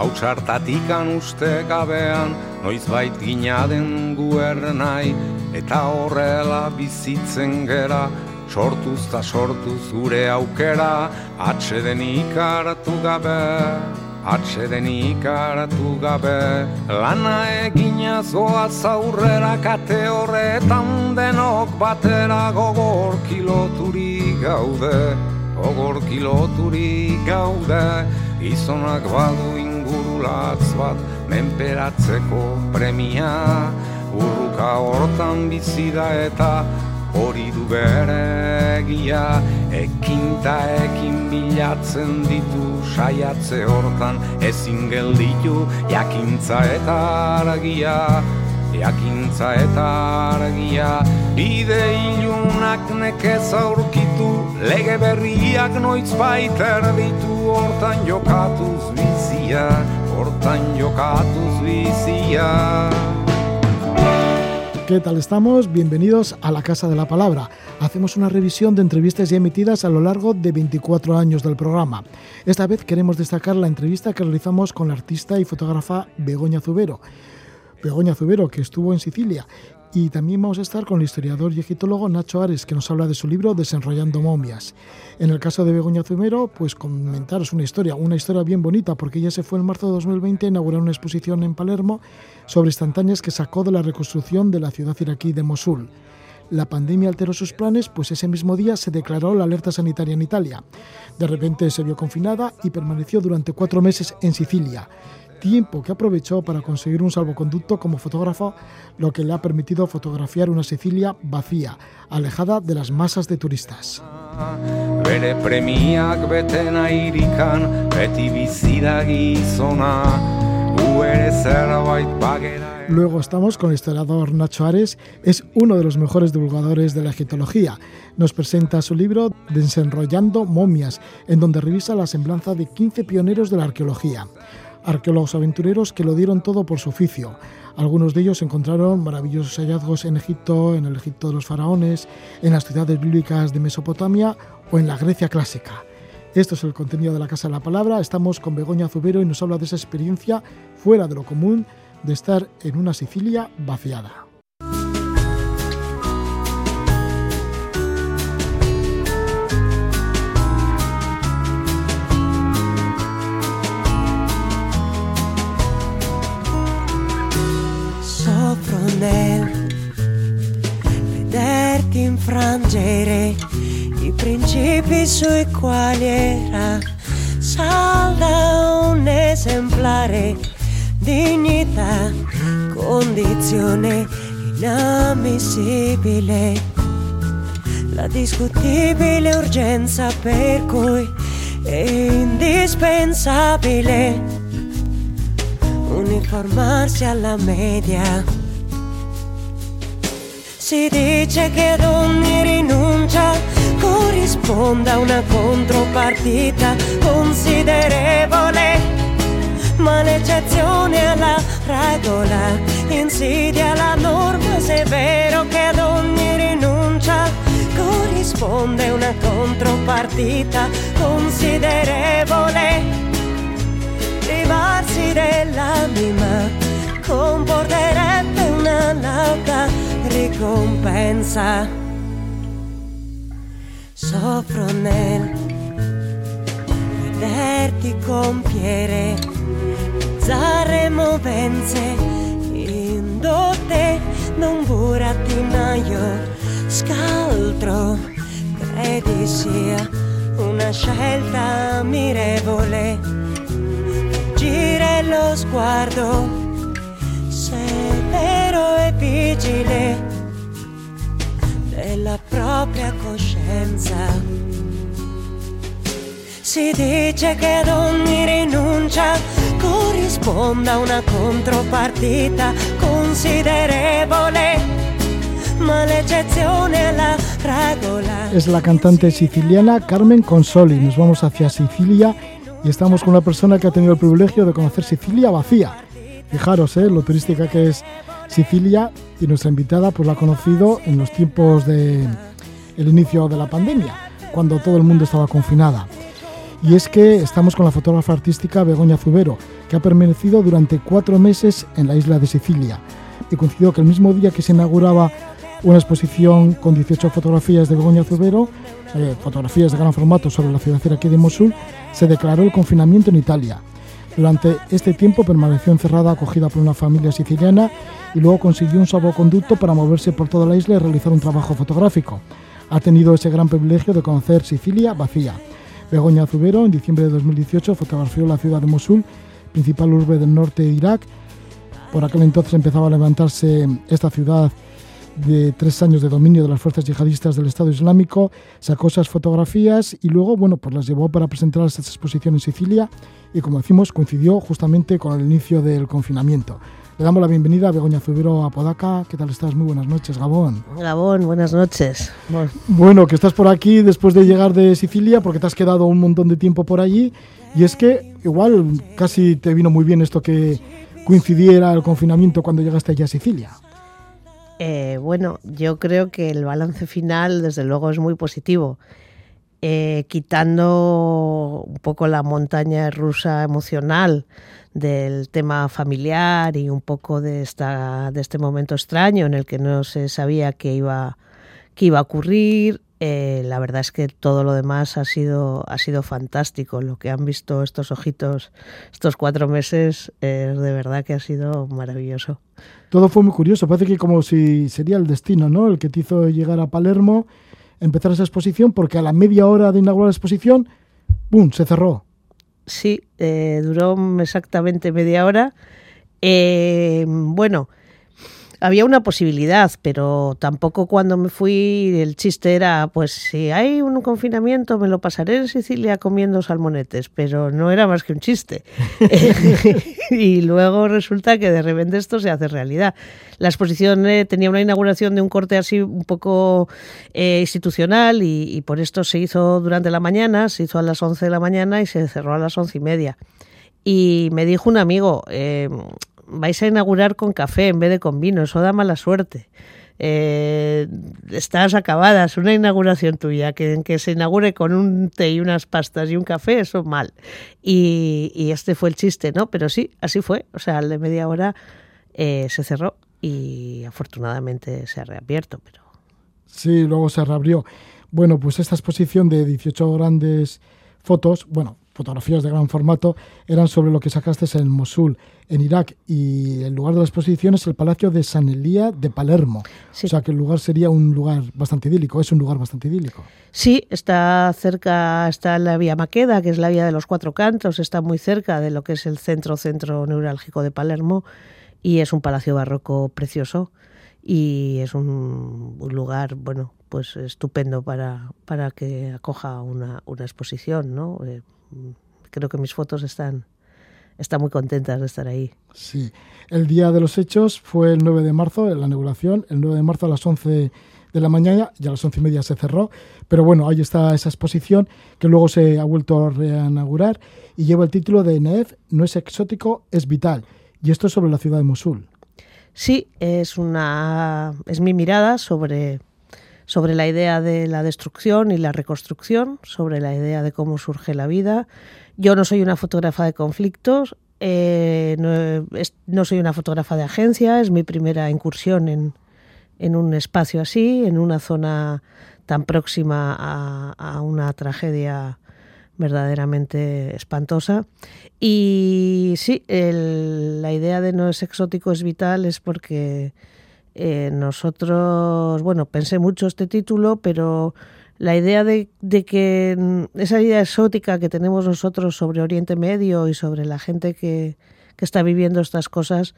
gai Hautsartatik uste gabean Noiz bait gina den guer nahi Eta horrela bizitzen gera Sortuz ta sortuz gure aukera Atxeden ikaratu gabe Atxeden ikaratu gabe. Lana egina zoa zaurrera kate horretan denok batera gogor kiloturi gaude Gogor kiloturi gaude Izonak badu ingurulatz bat menperatzeko premia. Urruka hortan bizida eta hori du bere egia. Ekin ta ekin bilatzen ditu saiatze hortan. Ezin gelditu jakintza eta argia. Jakintza eta argia. Bide ilunak nekez aurkitu. Lege berriak noiz baiter ditu. Hortan jokatuz bizia Hortan jokatuz bizia ¿Qué tal estamos? Bienvenidos a la Casa de la Palabra. Hacemos una revisión de entrevistas ya emitidas a lo largo de 24 años del programa. Esta vez queremos destacar la entrevista que realizamos con la artista y fotógrafa Begoña Zubero. Begoña Zubero, que estuvo en Sicilia y también vamos a estar con el historiador y egiptólogo Nacho Ares, que nos habla de su libro Desenrollando momias. En el caso de Begoña Zumero, pues comentaros una historia, una historia bien bonita, porque ella se fue en marzo de 2020 a inaugurar una exposición en Palermo sobre instantáneas que sacó de la reconstrucción de la ciudad iraquí de Mosul. La pandemia alteró sus planes, pues ese mismo día se declaró la alerta sanitaria en Italia. De repente se vio confinada y permaneció durante cuatro meses en Sicilia tiempo que aprovechó para conseguir un salvoconducto como fotógrafo, lo que le ha permitido fotografiar una Sicilia vacía, alejada de las masas de turistas. Luego estamos con el historiador Nacho Ares, es uno de los mejores divulgadores de la egiptología. Nos presenta su libro Desenrollando momias, en donde revisa la semblanza de 15 pioneros de la arqueología arqueólogos aventureros que lo dieron todo por su oficio. Algunos de ellos encontraron maravillosos hallazgos en Egipto, en el Egipto de los faraones, en las ciudades bíblicas de Mesopotamia o en la Grecia clásica. Esto es el contenido de la Casa de la Palabra. Estamos con Begoña Zubero y nos habla de esa experiencia fuera de lo común de estar en una Sicilia vaciada. Nel vederti infrangere i principi sui quali era salda un esemplare dignità condizione inammissibile la discutibile urgenza per cui è indispensabile uniformarsi alla media si dice che ad ogni rinuncia corrisponda una contropartita considerevole, ma l'eccezione alla regola insidia la norma se è vero che ad ogni rinuncia corrisponde una contropartita considerevole. Privarsi dell'anima comporterebbe una lauta ricompensa. Soffro nel vederti compiere zarre movenze indotte da un burattinaio scaltro. Credi sia una scelta ammirevole. Gira lo sguardo severo e vigile della propria coscienza. Si dice che ad ogni rinuncia corrisponda una contropartita considerevole, è. Es la cantante siciliana Carmen Consoli. Nos vamos hacia Sicilia y estamos con una persona que ha tenido el privilegio de conocer Sicilia vacía Fijaros ¿eh? lo turística que es Sicilia y nuestra invitada pues la ha conocido en los tiempos de el inicio de la pandemia, cuando todo el mundo estaba confinada. Y es que estamos con la fotógrafa artística Begoña Zubero, que ha permanecido durante cuatro meses en la isla de Sicilia. Y coincidió que el mismo día que se inauguraba una exposición con 18 fotografías de Begoña Zubero, eh, fotografías de gran formato sobre la ciudad aquí de Mosul, se declaró el confinamiento en Italia. Durante este tiempo permaneció encerrada acogida por una familia siciliana y luego consiguió un salvoconducto para moverse por toda la isla y realizar un trabajo fotográfico. Ha tenido ese gran privilegio de conocer Sicilia vacía. Begoña Zubero, en diciembre de 2018, fotografió la ciudad de Mosul, principal urbe del norte de Irak. Por aquel entonces empezaba a levantarse esta ciudad de tres años de dominio de las fuerzas yihadistas del Estado Islámico, sacó esas fotografías y luego, bueno, pues las llevó para presentar esta exposición en Sicilia y, como decimos, coincidió justamente con el inicio del confinamiento. Le damos la bienvenida a Begoña Zubero a Podaca. ¿Qué tal estás? Muy buenas noches, Gabón. Gabón, buenas noches. Bueno, que estás por aquí después de llegar de Sicilia porque te has quedado un montón de tiempo por allí y es que igual casi te vino muy bien esto que coincidiera el confinamiento cuando llegaste allá a Sicilia. Eh, bueno, yo creo que el balance final, desde luego, es muy positivo. Eh, quitando un poco la montaña rusa emocional del tema familiar y un poco de, esta, de este momento extraño en el que no se sabía qué iba, qué iba a ocurrir. Eh, la verdad es que todo lo demás ha sido, ha sido fantástico. Lo que han visto estos ojitos estos cuatro meses es de verdad que ha sido maravilloso todo fue muy curioso. Parece que como si sería el destino, ¿no? El que te hizo llegar a Palermo, empezar esa exposición, porque a la media hora de inaugurar la exposición, ¡pum!, se cerró. Sí, eh, duró exactamente media hora. Eh, bueno, había una posibilidad, pero tampoco cuando me fui el chiste era, pues si hay un confinamiento me lo pasaré en Sicilia comiendo salmonetes, pero no era más que un chiste. y luego resulta que de repente esto se hace realidad. La exposición eh, tenía una inauguración de un corte así un poco eh, institucional y, por esto se hizo durante la mañana, se hizo a las 11 de la mañana y se cerró a las once y media. Y me dijo un amigo, eh, vais a inaugurar con café en vez de con vino, eso da mala suerte. Eh, estás acabada, es una inauguración tuya, que, que se inaugure con un té y unas pastas y un café, eso mal. Y, este fue el chiste, ¿no? Pero sí, así fue. O sea, al de media hora eh, se cerró y afortunadamente se ha reabierto. Pero... Sí, luego se reabrió. Bueno, pues esta exposición de 18 grandes fotos, bueno, fotografías de gran formato, eran sobre lo que sacaste en Mosul, en Irak, y el lugar de la exposición es el Palacio de San Elía de Palermo. O sea que el lugar sería un lugar bastante idílico, es un lugar bastante idílico. Sí, está cerca, está la vía Maqueda, que es la vía de los cuatro cantos, está muy cerca de lo que es el centro, centro neurálgico de Palermo, y es un palacio barroco precioso y es un, lugar, bueno, pues estupendo para, para que acoja una, una exposición, ¿no? Creo que mis fotos están, están muy contentas de estar ahí. Sí, el día de los hechos fue el 9 de marzo, en la inauguración, el 9 de marzo a las 11 de la mañana, ya a las 11 y media se cerró, pero bueno, ahí está esa exposición que luego se ha vuelto a reinaugurar y lleva el título de NEF, no es exótico, es vital. Y esto es sobre la ciudad de Mosul. Sí, es, una, es mi mirada sobre sobre la idea de la destrucción y la reconstrucción, sobre la idea de cómo surge la vida. Yo no soy una fotógrafa de conflictos, eh, no, soy una fotógrafa de agencia, es mi primera incursión en, en un espacio así, en una zona tan próxima a, una tragedia verdaderamente espantosa. Y sí, la idea de no es exótico es vital es porque eh, nosotros, bueno, pensé mucho este título, pero la idea de, que mm, esa idea exótica que tenemos nosotros sobre Oriente Medio y sobre la gente que, está viviendo estas cosas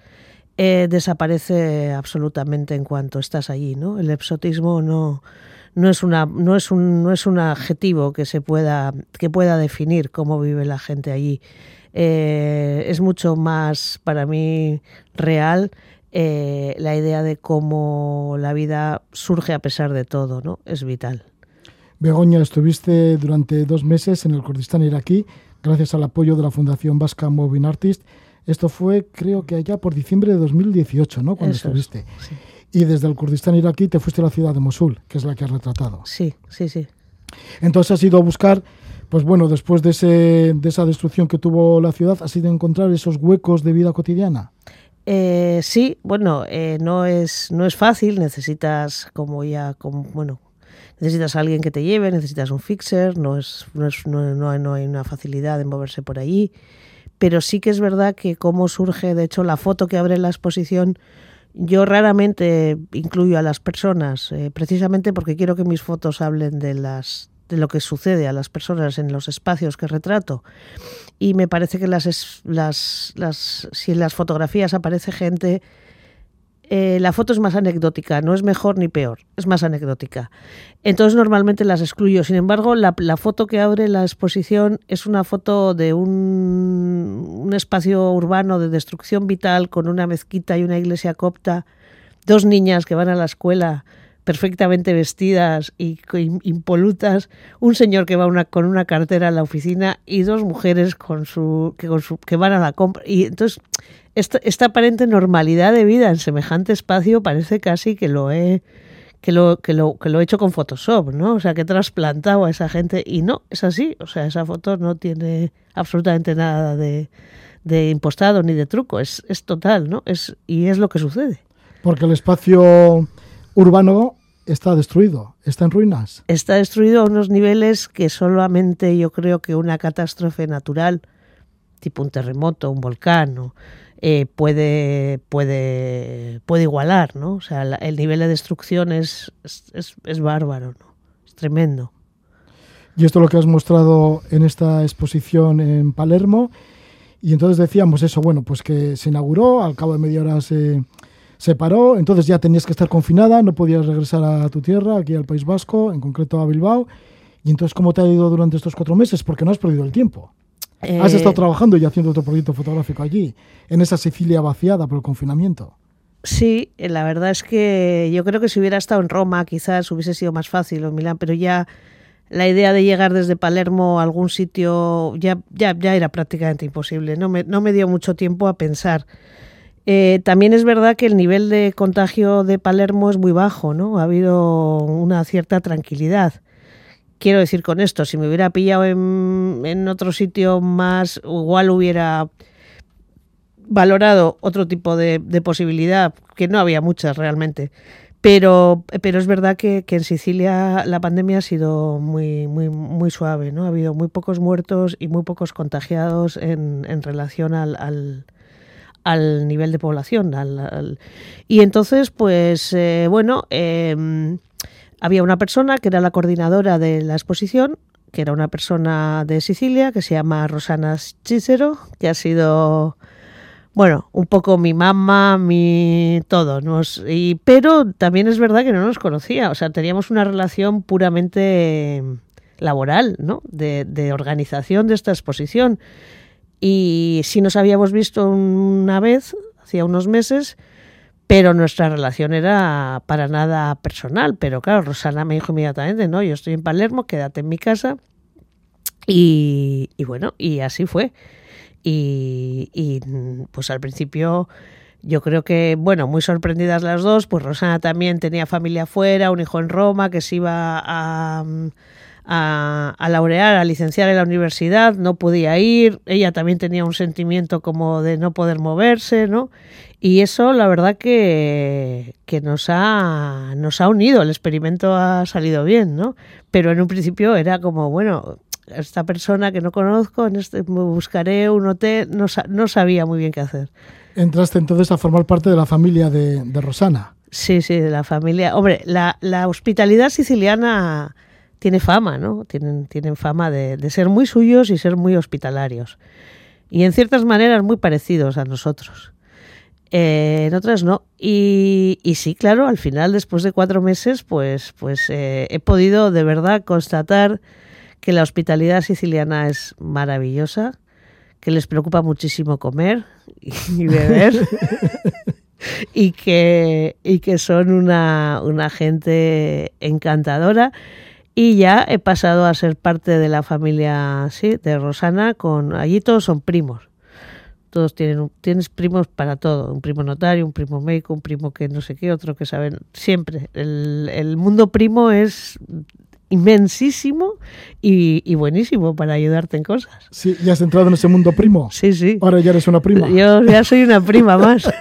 eh, desaparece absolutamente en cuanto estás allí, ¿no? El exotismo no, no es una no es un no es un adjetivo que se pueda que pueda definir cómo vive la gente allí. Eh, es mucho más para mí real eh, la idea de cómo la vida surge a pesar de todo, ¿no? Es vital. Begoña, estuviste durante dos meses en el Kurdistán iraquí gracias al apoyo de la Fundación Vasca Moving Artist. Esto fue, creo que allá por diciembre de 2018, ¿no? Cuando estuviste. Y desde el Kurdistán iraquí te fuiste a la ciudad de Mosul, que es la que has retratado. Sí, sí, sí. Entonces has ido a buscar Pues bueno, después de, ese, de esa destrucción que tuvo la ciudad, ¿ha sido encontrar esos huecos de vida cotidiana? Eh, sí, bueno, eh, no, es, no es fácil, necesitas como ya, como, bueno, necesitas a alguien que te lleve, necesitas un fixer, no, es, no, es, no, no, no hay una facilidad en moverse por allí, pero sí que es verdad que cómo surge, de hecho, la foto que abre la exposición, yo raramente incluyo a las personas, eh, precisamente porque quiero que mis fotos hablen de las de lo que sucede a las personas en los espacios que retrato. Y me parece que las, si en las fotografías aparece gente, eh, la foto es más anecdótica, no es mejor ni peor, es más anecdótica. Entonces normalmente las excluyo. Sin embargo, la, foto que abre la exposición es una foto de un espacio urbano de destrucción vital con una mezquita y una iglesia copta, dos niñas que van a la escuela perfectamente vestidas y impolutas, un señor que va una, con una cartera a la oficina y dos mujeres con su, que, con su, que van a la compra. Y entonces, esta, aparente normalidad de vida en semejante espacio parece casi que lo he que lo he hecho con Photoshop, ¿no? O sea, que he trasplantado a esa gente y no, es así. O sea, esa foto no tiene absolutamente nada de, de impostado ni de truco, es, es total, ¿no? Es, y es lo que sucede. Porque el espacio urbano está destruido, está en ruinas. Está destruido a unos niveles que solamente yo creo que una catástrofe natural, tipo un terremoto, un volcán, eh, puede, puede, puede igualar, ¿no? O sea, el nivel de destrucción es, es, es bárbaro, ¿no? Es tremendo. Y esto es lo que has mostrado en esta exposición en Palermo. Y entonces decíamos eso, bueno, pues que se inauguró, al cabo de media hora se, se paró, entonces ya tenías que estar confinada, no podías regresar a tu tierra, aquí al País Vasco, en concreto a Bilbao. Y entonces, ¿cómo te ha ido durante estos cuatro meses? Porque no has perdido el tiempo. Has estado eh, trabajando y haciendo otro proyecto fotográfico allí, en esa Sicilia vaciada por el confinamiento. Sí, eh, la verdad es que yo creo que si hubiera estado en Roma quizás hubiese sido más fácil o en Milán, pero ya la idea de llegar desde Palermo a algún sitio ya, ya, ya era prácticamente imposible. No me, no me dio mucho tiempo a pensar. Eh, también es verdad que el nivel de contagio de Palermo es muy bajo, ¿no? Ha habido una cierta tranquilidad. Quiero decir con esto, si me hubiera pillado en, otro sitio más, igual hubiera valorado otro tipo de, posibilidad, que no había muchas realmente. Pero, pero es verdad que, en Sicilia la pandemia ha sido muy, muy, muy suave, ¿no? Ha habido muy pocos muertos y muy pocos contagiados en, relación al nivel de población. Y entonces, pues eh, bueno, em, había una persona que era la coordinadora de la exposición, que era una persona de Sicilia, que se llama Rosana Cicero, que ha sido, bueno, un poco mi mamá, mi todo. Nos, y, pero también es verdad que no nos conocía, o sea, teníamos una relación puramente laboral, ¿no? De, de organización de esta exposición. Y sí nos habíamos visto una vez, hacía unos meses, pero nuestra relación era para nada personal. Pero claro, Rosana me dijo inmediatamente, no, yo estoy en Palermo, quédate en mi casa. Y, bueno, y así fue. Y, y, pues al principio yo creo que, bueno, muy sorprendidas las dos, pues Rosana también tenía familia afuera, un hijo en Roma que se iba a a, laurear, a licenciar en la universidad, no podía ir, ella también tenía un sentimiento como de no poder moverse, ¿no? Y eso la verdad que, que nos, ha, nos ha unido, el experimento ha salido bien, ¿no? Pero en un principio era como, bueno, esta persona que no conozco, en este, buscaré un hotel, no, no sabía muy bien qué hacer. Entraste entonces a formar parte de la familia de, de Rosana. Sí, sí, de la familia. Hombre, la, la hospitalidad siciliana tiene fama, ¿no? Tienen, tienen fama de, ser muy suyos y ser muy hospitalarios. Y en ciertas maneras muy parecidos a nosotros. Eh, en otras no. Y, sí, claro, al final, después de cuatro meses, pues, pues eh, he podido de verdad constatar que la hospitalidad siciliana es maravillosa, que les preocupa muchísimo comer y beber. y que, y que son una, una gente encantadora y ya he pasado a ser parte de la familia sí, de Rosana, con allí todos son primos. Todos tienen tienes primos para todo, un primo notario, un primo médico, un primo que no sé qué, otro que saben siempre. El, el mundo primo es inmensísimo y, buenísimo para ayudarte en cosas. Sí, ya has entrado en ese mundo primo. Sí, sí. Ahora ya eres una prima. Yo ya soy una prima más.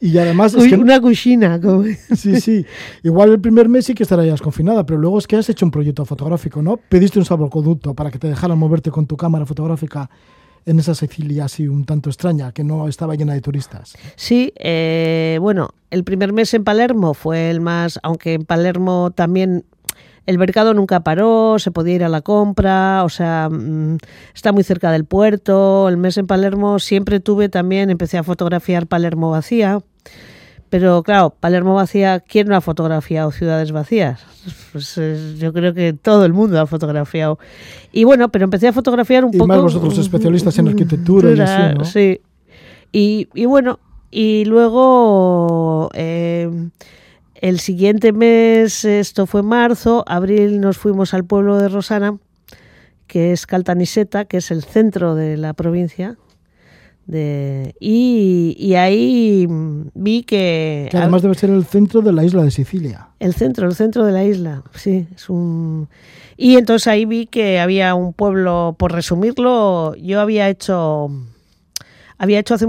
y además... Es Una cuchina. Como... Sí, sí. Igual el primer mes sí que estarías confinada, pero luego es que has hecho un proyecto fotográfico, ¿no? Pediste un salvoconducto para que te dejaran moverte con tu cámara fotográfica en esa Sicilia así un tanto extraña, que no estaba llena de turistas. Sí, eh, bueno, el primer mes en Palermo fue el más, aunque en Palermo también el mercado nunca paró, se podía ir a la compra, o sea, mm, está muy cerca del puerto. El mes en Palermo siempre tuve también, empecé a fotografiar Palermo vacía. Pero claro, Palermo vacía, ¿quién no ha fotografiado ciudades vacías? Pues yo creo que todo el mundo ha fotografiado. Y bueno, pero empecé a fotografiar un y poco. más vosotros especialistas en arquitectura y así, ¿no? Sí. Y, y bueno, y luego eh, el siguiente mes, esto fue marzo, abril, nos fuimos al pueblo de Rosana, que es Caltaniseta, que es el centro de la provincia. De, y, ahí vi que... Que además debe ser el centro de la isla de Sicilia. El centro, el centro de la isla, sí. Es un... Y entonces ahí vi que había un pueblo, por resumirlo, yo había hecho... Había hecho hace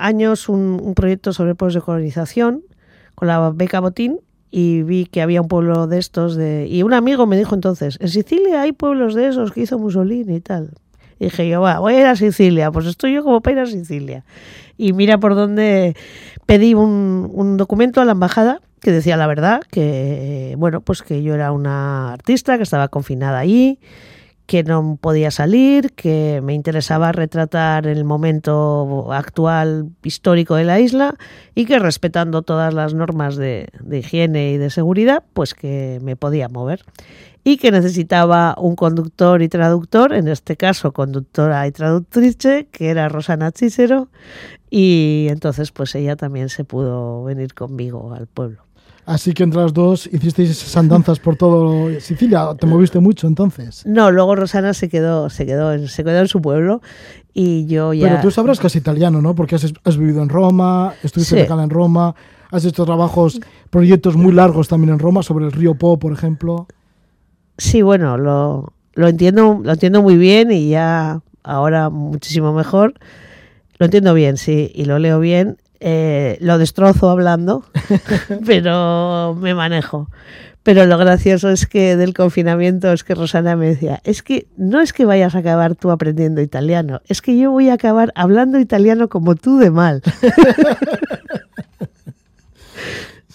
años un, un proyecto sobre pueblos de colonización con la beca Botín y vi que había un pueblo de estos de y un amigo me dijo entonces en Sicilia hay pueblos de esos que hizo Mussolini y tal y dije yo va voy a ir a Sicilia pues estoy yo como para ir a Sicilia y mira por dónde pedí un, un documento a la embajada que decía la verdad que bueno pues que yo era una artista que estaba confinada allí que no podía salir, que me interesaba retratar el momento actual histórico de la isla y que respetando todas las normas de, higiene y de seguridad, pues que me podía mover. Y que necesitaba un conductor y traductor, en este caso conductora y traductrice, que era Rosana Cícero, y entonces pues ella también se pudo venir conmigo al pueblo. Así que entre las dos hicisteis esas andanzas por todo Sicilia. ¿Te moviste mucho entonces? No, luego Rosana se quedó, se quedó, en, se quedó en su pueblo y yo ya. Pero tú sabrás casi italiano, ¿no? Porque has, vivido en Roma, estuviste sí. en Roma, has hecho trabajos, proyectos muy largos también en Roma sobre el río Po, por ejemplo. Sí, bueno, lo, lo entiendo, lo entiendo muy bien y ya ahora muchísimo mejor. Lo entiendo bien, sí, y lo leo bien. Eh, lo destrozo hablando, pero me manejo. Pero lo gracioso es que del confinamiento es que Rosana me decía, es que no es que vayas a acabar tú aprendiendo italiano, es que yo voy a acabar hablando italiano como tú de mal.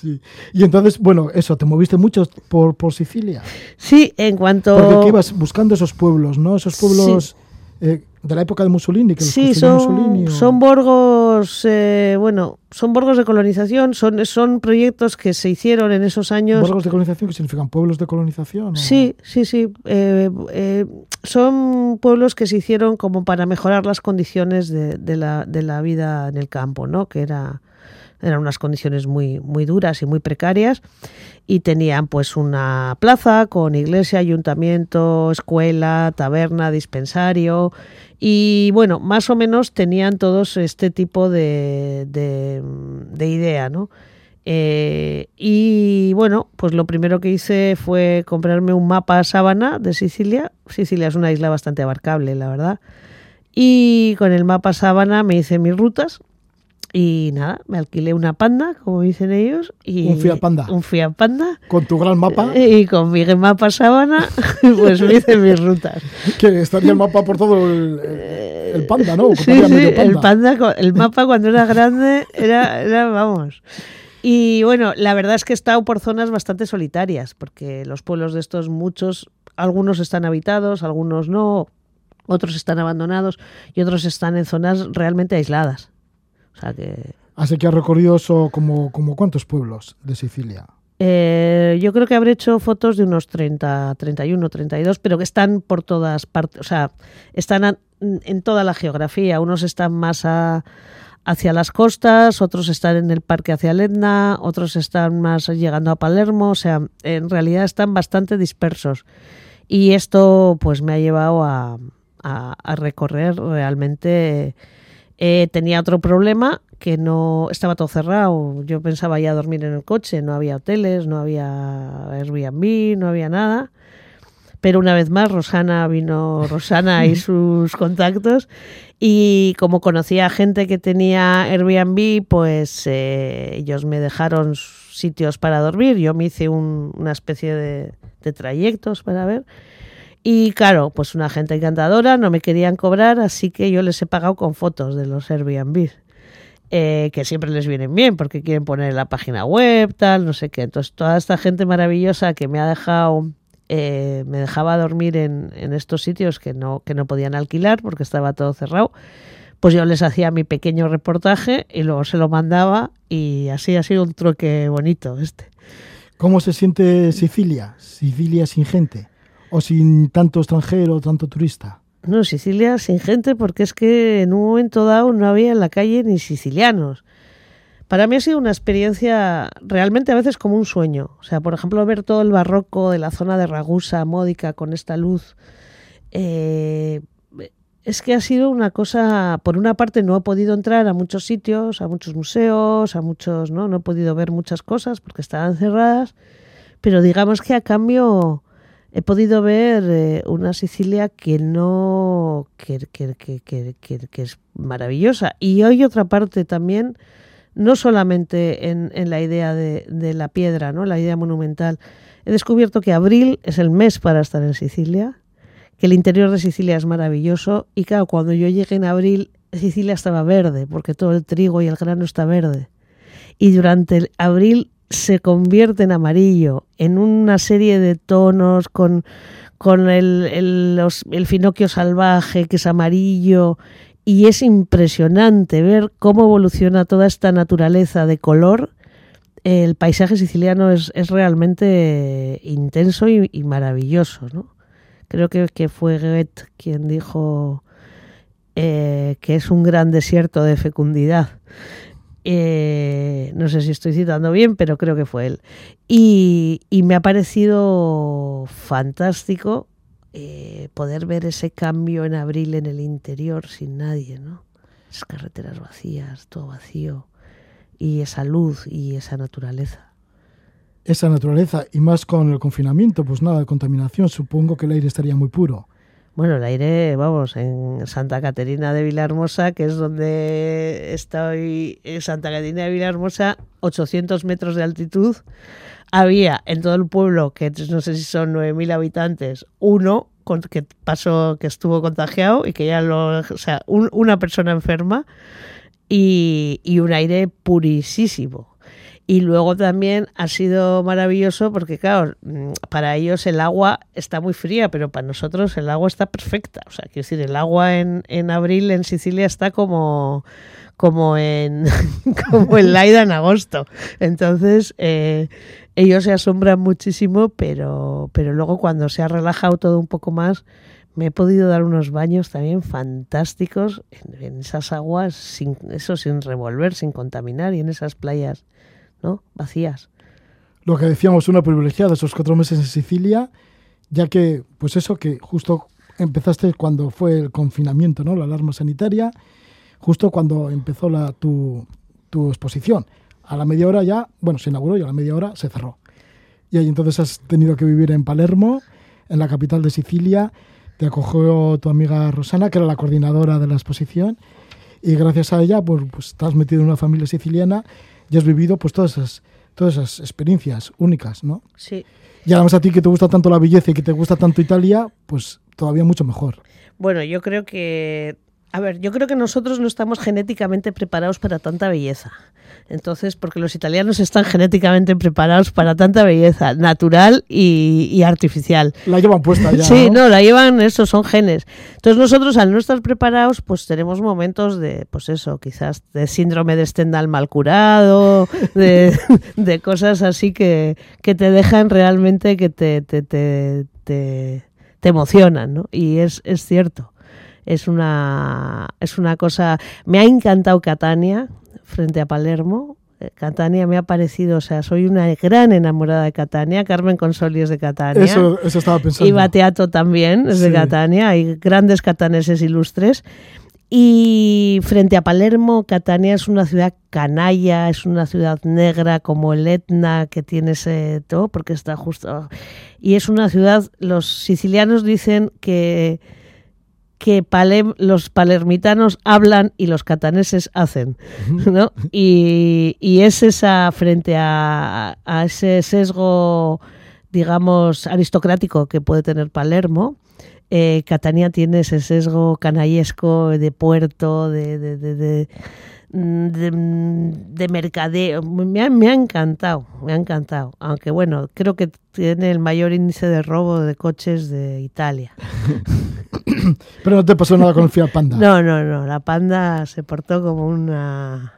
Sí. Y entonces, bueno, eso, ¿te moviste mucho por, por Sicilia? Sí, en cuanto... Porque ibas buscando esos pueblos, ¿no? Esos pueblos... Eh, de la época de Mussolini, que sí, son, Mussolini, son borgos, eh, bueno, son borgos de colonización, son, son proyectos que se hicieron en esos años. ¿Borgos de colonización que significan pueblos de colonización? Sí, sí, sí. Eh, eh, son pueblos que se hicieron como para mejorar las condiciones de, de, la, de la vida en el campo, ¿no? Que era eran unas condiciones muy, muy duras y muy precarias y tenían pues una plaza con iglesia, ayuntamiento, escuela, taberna, dispensario y bueno, más o menos tenían todos este tipo de, de, idea, ¿no? Eh, y bueno, pues lo primero que hice fue comprarme un mapa sábana de Sicilia. Sicilia es una isla bastante abarcable, la verdad. Y con el mapa sábana me hice mis rutas y nada, me alquilé una panda, como dicen ellos. Y un Fiat Panda. Un Fiat Panda. Con tu gran mapa. Y con mi mapa sábana, pues me hice mis rutas. Que estaría el mapa por todo el, el panda, ¿no? Sí, sí, el panda, el mapa cuando era grande era, era, vamos. Y bueno, la verdad es que he estado por zonas bastante solitarias, porque los pueblos de estos muchos, algunos están habitados, algunos no, otros están abandonados y otros están en zonas realmente aisladas. O sea que... Así que has recorrido eso como, como cuántos pueblos de Sicilia. Eh, yo creo que habré hecho fotos de unos 30, 31, 32, pero que están por todas partes, o sea, están en toda la geografía. Unos están más hacia las costas, otros están en el parque hacia el Etna, otros están más llegando a Palermo, o sea, en realidad están bastante dispersos. Y esto pues me ha llevado a, a recorrer realmente Eh, tenía otro problema que no estaba todo cerrado. Yo pensaba ya dormir en el coche, no había hoteles, no había Airbnb, no había nada. Pero una vez más, Rosana vino, Rosana y sus contactos. Y como conocía gente que tenía Airbnb, pues eh, ellos me dejaron sitios para dormir. Yo me hice una especie de, de trayectos para ver. Y claro, pues una gente encantadora, no me querían cobrar, así que yo les he pagado con fotos de los Airbnb. Eh, que siempre les vienen bien porque quieren poner la página web, tal, no sé qué. Entonces, toda esta gente maravillosa que me ha dejado, eh, me dejaba dormir en, en, estos sitios que no, que no podían alquilar porque estaba todo cerrado, pues yo les hacía mi pequeño reportaje y luego se lo mandaba y así ha sido un truque bonito este. ¿Cómo se siente Sicilia? Sicilia sin gente o sin tanto extranjero, tanto turista. No, Sicilia sin gente porque es que en un momento dado no había en la calle ni sicilianos. Para mí ha sido una experiencia realmente a veces como un sueño. O sea, por ejemplo, ver todo el barroco de la zona de Ragusa, Módica, con esta luz. Eh, es que ha sido una cosa, por una parte no he podido entrar a muchos sitios, a muchos museos, a muchos, ¿no? No he podido ver muchas cosas porque estaban cerradas, pero digamos que a cambio he podido ver eh, una Sicilia que no que, que, que, que, es maravillosa. Y hay otra parte también no solamente en, en la idea de, de, la piedra no la idea monumental. He descubierto que abril es el mes para estar en Sicilia que el interior de Sicilia es maravilloso y claro cuando yo llegué en abril Sicilia estaba verde porque todo el trigo y el grano está verde. Y durante el abril se convierte en amarillo, en una serie de tonos con, con el, el, el finocchio salvaje que es amarillo y es impresionante ver cómo evoluciona toda esta naturaleza de color. El paisaje siciliano es, es realmente intenso y, y maravilloso. ¿no? Creo que, que, fue Goethe quien dijo eh, que es un gran desierto de fecundidad. Eh, no sé si estoy citando bien, pero creo que fue él. Y, me ha parecido fantástico eh, poder ver ese cambio en abril en el interior sin nadie, ¿no? Esas carreteras vacías, todo vacío, y esa luz y esa naturaleza. Esa naturaleza, y más con el confinamiento, pues nada de contaminación, supongo que el aire estaría muy puro. Bueno, el aire, vamos, en Santa Caterina de Vilahermosa, que es donde estoy, en Santa Caterina de Vilahermosa, 800 metros de altitud, había en todo el pueblo, que no sé si son 9.000 habitantes, uno que pasó, que estuvo contagiado y que ya lo, o sea, un, una persona enferma y, y un aire purísimo. Y luego también ha sido maravilloso porque, claro, mm, para ellos el agua está muy fría, pero para nosotros el agua está perfecta. O sea, quiero decir, el agua en, en abril en Sicilia está como, como en como en Laida en agosto. Entonces, eh, ellos se asombran muchísimo, pero, pero luego cuando se ha relajado todo un poco más, me he podido dar unos baños también fantásticos en, en esas aguas, sin, eso sin revolver, sin contaminar, y en esas playas ¿no? vacías. Lo que decíamos, una privilegiada esos cuatro meses en Sicilia, ya que, pues eso, que justo empezaste cuando fue el confinamiento, ¿no? La alarma sanitaria, justo cuando empezó la, tu, tu exposición. A la media hora ya, bueno, se inauguró y a la media hora se cerró. Y ahí entonces has tenido que vivir en Palermo, en la capital de Sicilia. Te acogió tu amiga Rosana, que era la coordinadora de la exposición. Y gracias a ella, pues, pues estás metido en una familia siciliana y has vivido pues todas esas, todas esas experiencias únicas, ¿no? Sí. Y además a ti que te gusta tanto la belleza y que te gusta tanto Italia, pues todavía mucho mejor. Bueno, yo creo que, a ver, yo creo que nosotros no estamos genéticamente preparados para tanta belleza. Entonces, porque los italianos están genéticamente preparados para tanta belleza natural y, y artificial. La llevan puesta ya. Sí, ¿no? ¿no? la llevan, eso son genes. Entonces nosotros al no estar preparados, pues tenemos momentos de, pues eso, quizás de síndrome de Stendhal mal curado, de, de cosas así que, que te dejan realmente que te, te, te, te, te emocionan, ¿no? Y es, es cierto es una, es una cosa... Me ha encantado Catania frente a Palermo. Catania me ha parecido, o sea, soy una gran enamorada de Catania. Carmen Consoli es de Catania. Eso, eso estaba pensando. Y Bateato también es sí. de Catania. Hay grandes cataneses ilustres. Y frente a Palermo, Catania es una ciudad canalla, es una ciudad negra como el Etna, que tiene ese todo, porque está justo. Y es una ciudad, los sicilianos dicen que, que los palermitanos hablan y los cataneses hacen. ¿no? Y, y, es esa, frente a, a ese sesgo, digamos, aristocrático que puede tener Palermo eh, Catania tiene ese sesgo canallesco de puerto, de, de, de, de mercadeo. Me ha, me ha, encantado, me ha encantado. Aunque bueno, creo que tiene el mayor índice de robo de coches de Italia. Pero no te pasó nada con el Fiat Panda. No, no, no. La Panda se portó como una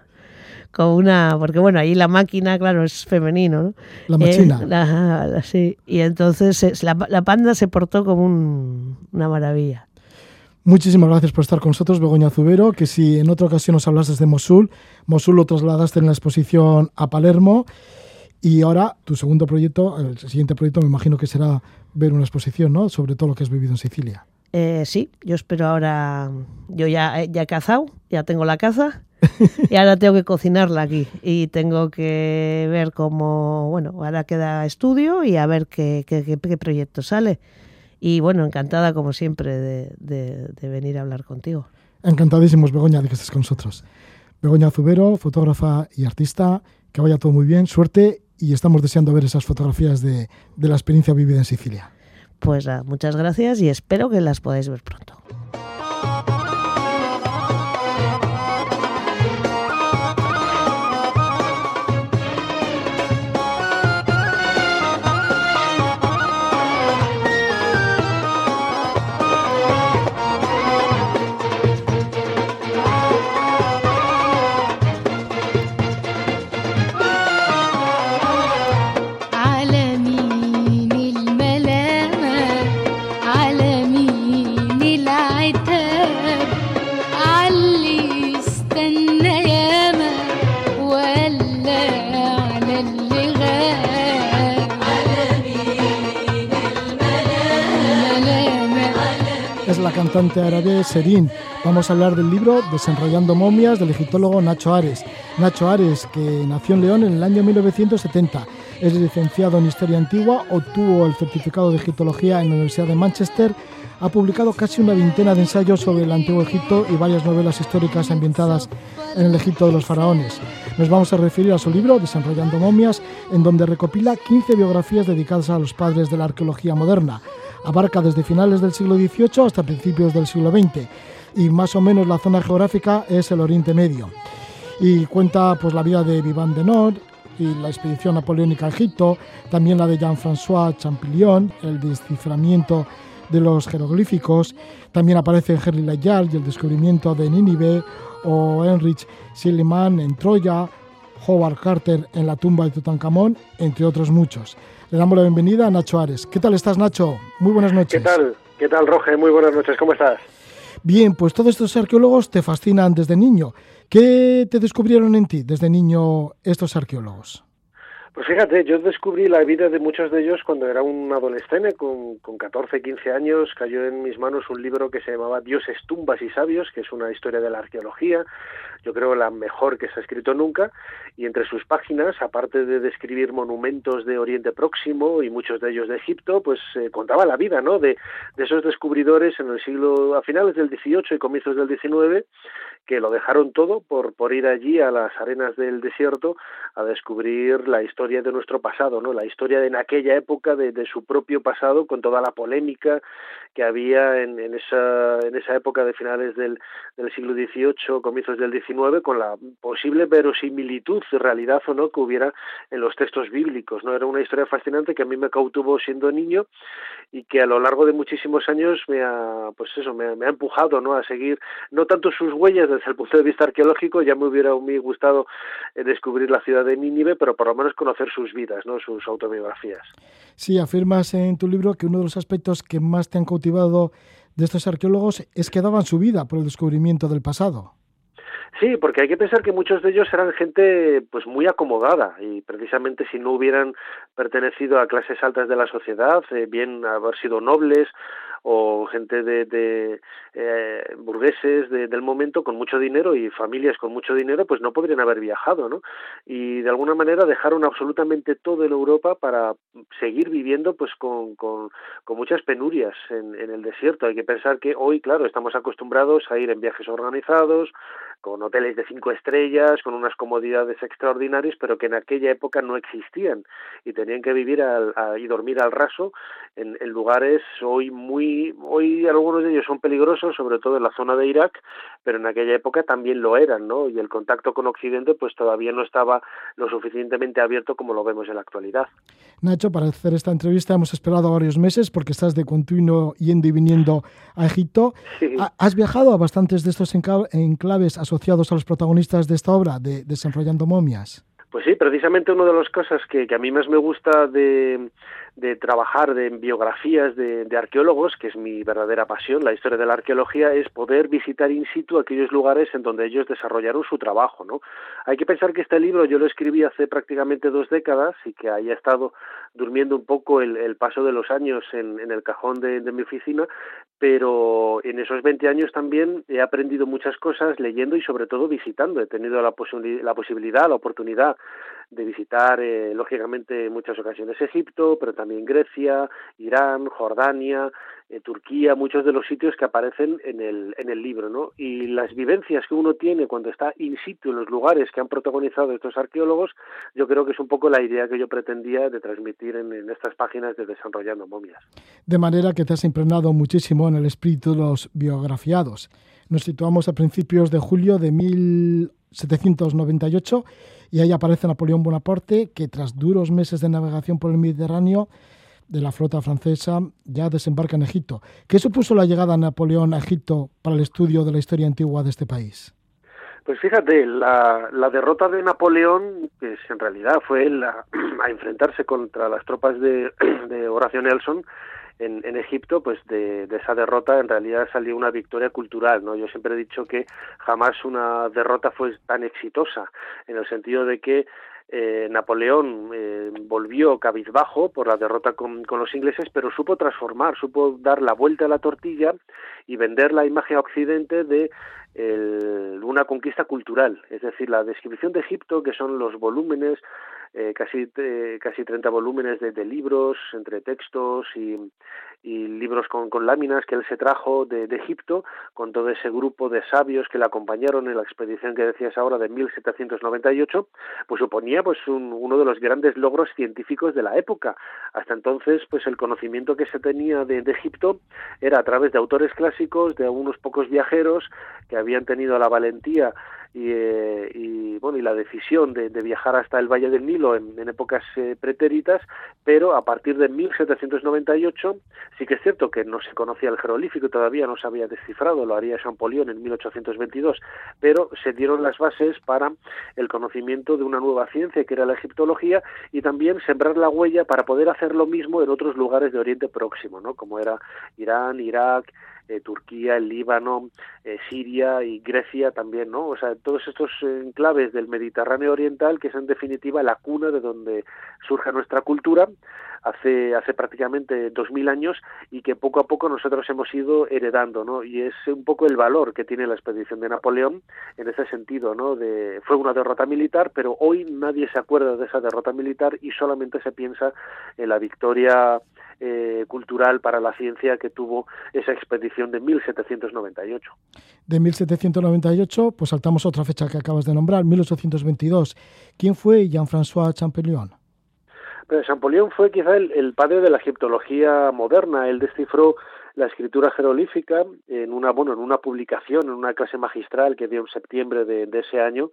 como una, porque bueno, ahí la máquina, claro, es femenino, ¿no? La máquina. Eh, sí, y entonces la, la, panda se portó como un, una maravilla. Muchísimas gracias por estar con nosotros, Begoña Zubero, que si en otra ocasión nos hablaste de Mosul, Mosul lo trasladaste en la exposición a Palermo y ahora tu segundo proyecto, el siguiente proyecto me imagino que será ver una exposición, ¿no? Sobre todo lo que has vivido en Sicilia. Eh, sí, yo espero ahora, yo ya, ya he cazado, ya tengo la caza y ahora tengo que cocinarla aquí y tengo que ver cómo, bueno, ahora queda estudio y a ver qué, qué, proyecto sale. Y bueno, encantada como siempre de, venir a hablar contigo. Encantadísimos, Begoña, de que estés con nosotros. Begoña Zubero, fotógrafa y artista, que vaya todo muy bien, suerte y estamos deseando ver esas fotografías de, de la experiencia vivida en Sicilia. Pues muchas gracias y espero que las podáis ver pronto. Cantante árabe Serín. Vamos a hablar del libro Desenrollando momias del egiptólogo Nacho Ares. Nacho Ares, que nació en León en el año 1970. Es licenciado en Historia Antigua, obtuvo el certificado de Egiptología en la Universidad de Manchester, ha publicado casi una veintena de ensayos sobre el Antiguo Egipto y varias novelas históricas ambientadas en el Egipto de los faraones. Nos vamos a referir a su libro, Desenrollando momias, en donde recopila 15 biografías dedicadas a los padres de la arqueología moderna. Abarca desde finales del siglo XVIII hasta principios del siglo XX y más o menos la zona geográfica es el Oriente Medio. Y cuenta pues la vida de Vivant de Nord y la expedición napoleónica a Egipto, también la de Jean-François Champollion, el desciframiento de los jeroglíficos, también aparece Henry Layard y el descubrimiento de Nínive o Heinrich Schliemann en Troya, Howard Carter en la tumba de Tutankamón, entre otros muchos. Le damos la bienvenida a Nacho Ares. ¿Qué tal estás, Nacho? Muy buenas noches. ¿Qué tal? ¿Qué tal, Roge? Muy buenas noches. ¿Cómo estás? Bien, pues todos estos arqueólogos te fascinan desde niño. ¿Qué te descubrieron en ti desde niño estos arqueólogos? Pues fíjate, yo descubrí la vida de muchos de ellos cuando era un adolescente, con, con 14, 15 años, cayó en mis manos un libro que se llamaba Dioses, tumbas y sabios, que es una historia de la arqueología, yo creo la mejor que se ha escrito nunca, y entre sus páginas, aparte de describir monumentos de Oriente Próximo y muchos de ellos de Egipto, pues eh, contaba la vida, ¿no?, de, de esos descubridores en el siglo, a finales del XVIII y comienzos del XIX, que lo dejaron todo por, por ir allí a las arenas del desierto a descubrir la historia de nuestro pasado, ¿no? La historia de en aquella época de, de su propio pasado con toda la polémica que había en, en, esa, en esa época de finales del, del siglo XVIII, comienzos del XIX, con la posible verosimilitud, realidad o no, que hubiera en los textos bíblicos. ¿no? Era una historia fascinante que a mí me cautivó siendo niño y que a lo largo de muchísimos años me ha, pues eso, me, ha empujado ¿no? a seguir, no tanto sus huellas desde el punto de vista arqueológico, ya me hubiera gustado eh, descubrir la ciudad de Nínive, pero por lo menos conocer sus vidas, ¿no? sus autobiografías. Sí, afirmas en tu libro que uno de los aspectos que más te han cautivado de estos arqueólogos es que daban su vida por el descubrimiento del pasado. Sí, porque hay que pensar que muchos de ellos eran gente pues muy acomodada y precisamente si no hubieran pertenecido a clases altas de la sociedad, eh, bien haber sido nobles o gente de, de eh, burgueses del momento con mucho dinero y familias con mucho dinero, pues no podrían haber viajado, ¿no? Y de alguna manera dejaron absolutamente todo en Europa para seguir viviendo pues con, con, con muchas penurias en, en el desierto. Hay que pensar que hoy, claro, estamos acostumbrados a ir en viajes organizados, con hoteles de cinco estrellas, con unas comodidades extraordinarias, pero que en aquella época no existían y tenían que vivir al, y dormir al raso en, en lugares hoy muy hoy algunos de ellos son peligrosos, sobre todo en la zona de Irak, pero en aquella época también lo eran, ¿no? Y el contacto con Occidente pues todavía no estaba lo suficientemente abierto como lo vemos en la actualidad. Nacho, para hacer esta entrevista hemos esperado varios meses porque estás de continuo yendo y viniendo a Egipto. ¿Has viajado a bastantes de estos enclaves asociados a los protagonistas de esta obra, de Desenrollando momias? Pues sí, precisamente una de las cosas que, que a mí más me gusta de, de trabajar de, en biografías de, de, arqueólogos, que es mi verdadera pasión, la historia de la arqueología, es poder visitar in situ aquellos lugares en donde ellos desarrollaron su trabajo. ¿no? Hay que pensar que este libro yo lo escribí hace prácticamente dos décadas y que haya estado durmiendo un poco el, el paso de los años en, en el cajón de, de, mi oficina, pero en esos 20 años también he aprendido muchas cosas leyendo y sobre todo visitando. He tenido la, la posibilidad, la oportunidad de visitar, eh, lógicamente, en muchas ocasiones Egipto, pero también Grecia, Irán, Jordania, eh, Turquía, muchos de los sitios que aparecen en el, en el libro, ¿no? Y las vivencias que uno tiene cuando está in situ en los lugares que han protagonizado estos arqueólogos, yo creo que es un poco la idea que yo pretendía de transmitir en, en estas páginas de Desarrollando Momias. De manera que te has impregnado muchísimo en el espíritu de los biografiados. Nos situamos a principios de julio de 1798 y ahí aparece Napoleón Bonaparte, que tras duros meses de navegación por el Mediterráneo de la flota francesa ya desembarca en Egipto. ¿Qué supuso la llegada de Napoleón a Egipto para el estudio de la historia antigua de este país? Pues fíjate, la, la derrota de Napoleón, que en realidad fue la, a enfrentarse contra las tropas de, de Horacio Nelson, en, en Egipto, pues de, esa derrota en realidad salió una victoria cultural, ¿no? Yo siempre he dicho que jamás una derrota fue tan exitosa, en el sentido de que eh, Napoleón eh, volvió cabizbajo por la derrota con, con, los ingleses, pero supo transformar, supo dar la vuelta a la tortilla y vender la imagen a Occidente de una conquista cultural, es decir, la descripción de Egipto, que son los volúmenes, eh, casi, eh, casi 30 volúmenes de, de, libros, entre textos y, y libros con, con, láminas que él se trajo de, Egipto, con todo ese grupo de sabios que le acompañaron en la expedición que decías ahora de 1798, pues suponía pues un, uno de los grandes logros científicos de la época. Hasta entonces, pues el conocimiento que se tenía de, de Egipto era a través de autores clásicos, de algunos pocos viajeros que habían tenido la valentía y, eh, y, bueno y la decisión de, viajar hasta el Valle del Nilo en, en épocas eh, pretéritas, pero a partir de 1798 sí que es cierto que no se conocía el jeroglífico, todavía no se había descifrado, lo haría Champollion en 1822, pero se dieron las bases para el conocimiento de una nueva ciencia que era la egiptología y también sembrar la huella para poder hacer lo mismo en otros lugares de Oriente Próximo, ¿no? como era Irán, Irak, eh, Turquía, el Líbano, eh, Siria y Grecia también, ¿no? O sea, todos estos enclaves del Mediterráneo Oriental que es en definitiva la cuna de donde surge nuestra cultura hace hace prácticamente dos mil años y que poco a poco nosotros hemos ido heredando, ¿no? Y es un poco el valor que tiene la expedición de Napoleón en ese sentido, ¿no? De fue una derrota militar, pero hoy nadie se acuerda de esa derrota militar y solamente se piensa en la victoria eh, cultural para la ciencia que tuvo esa expedición de 1798. De 1798, pues saltamos otra fecha que acabas de nombrar, 1822. ¿Quién fue Jean-François Champollion? Champollion fue quizá el, el, padre de la egiptología moderna. Él descifró la escritura jeroglífica en una bueno en una publicación en una clase magistral que dio en septiembre de, de ese año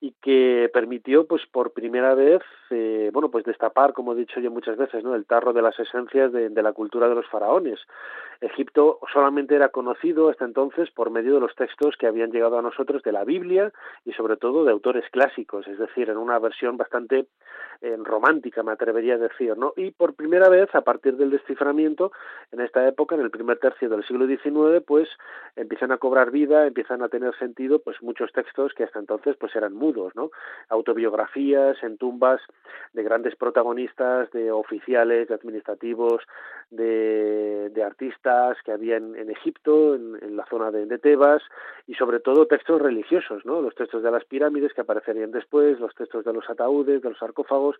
y que permitió pues por primera vez eh, bueno pues destapar como he dicho yo muchas veces no el tarro de las esencias de, de la cultura de los faraones. Egipto solamente era conocido hasta entonces por medio de los textos que habían llegado a nosotros de la Biblia y sobre todo de autores clásicos es decir en una versión bastante eh, romántica me atrevería a decir no y por primera vez a partir del desciframiento en esta época en el primer tercio del siglo XIX, pues empiezan a cobrar vida, empiezan a tener sentido, pues muchos textos que hasta entonces pues eran mudos, ¿no? Autobiografías en tumbas de grandes protagonistas, de oficiales, de administrativos, de, de artistas que había en, Egipto, en, la zona de, de, Tebas, y sobre todo textos religiosos, ¿no? Los textos de las pirámides que aparecerían después, los textos de los ataúdes, de los sarcófagos,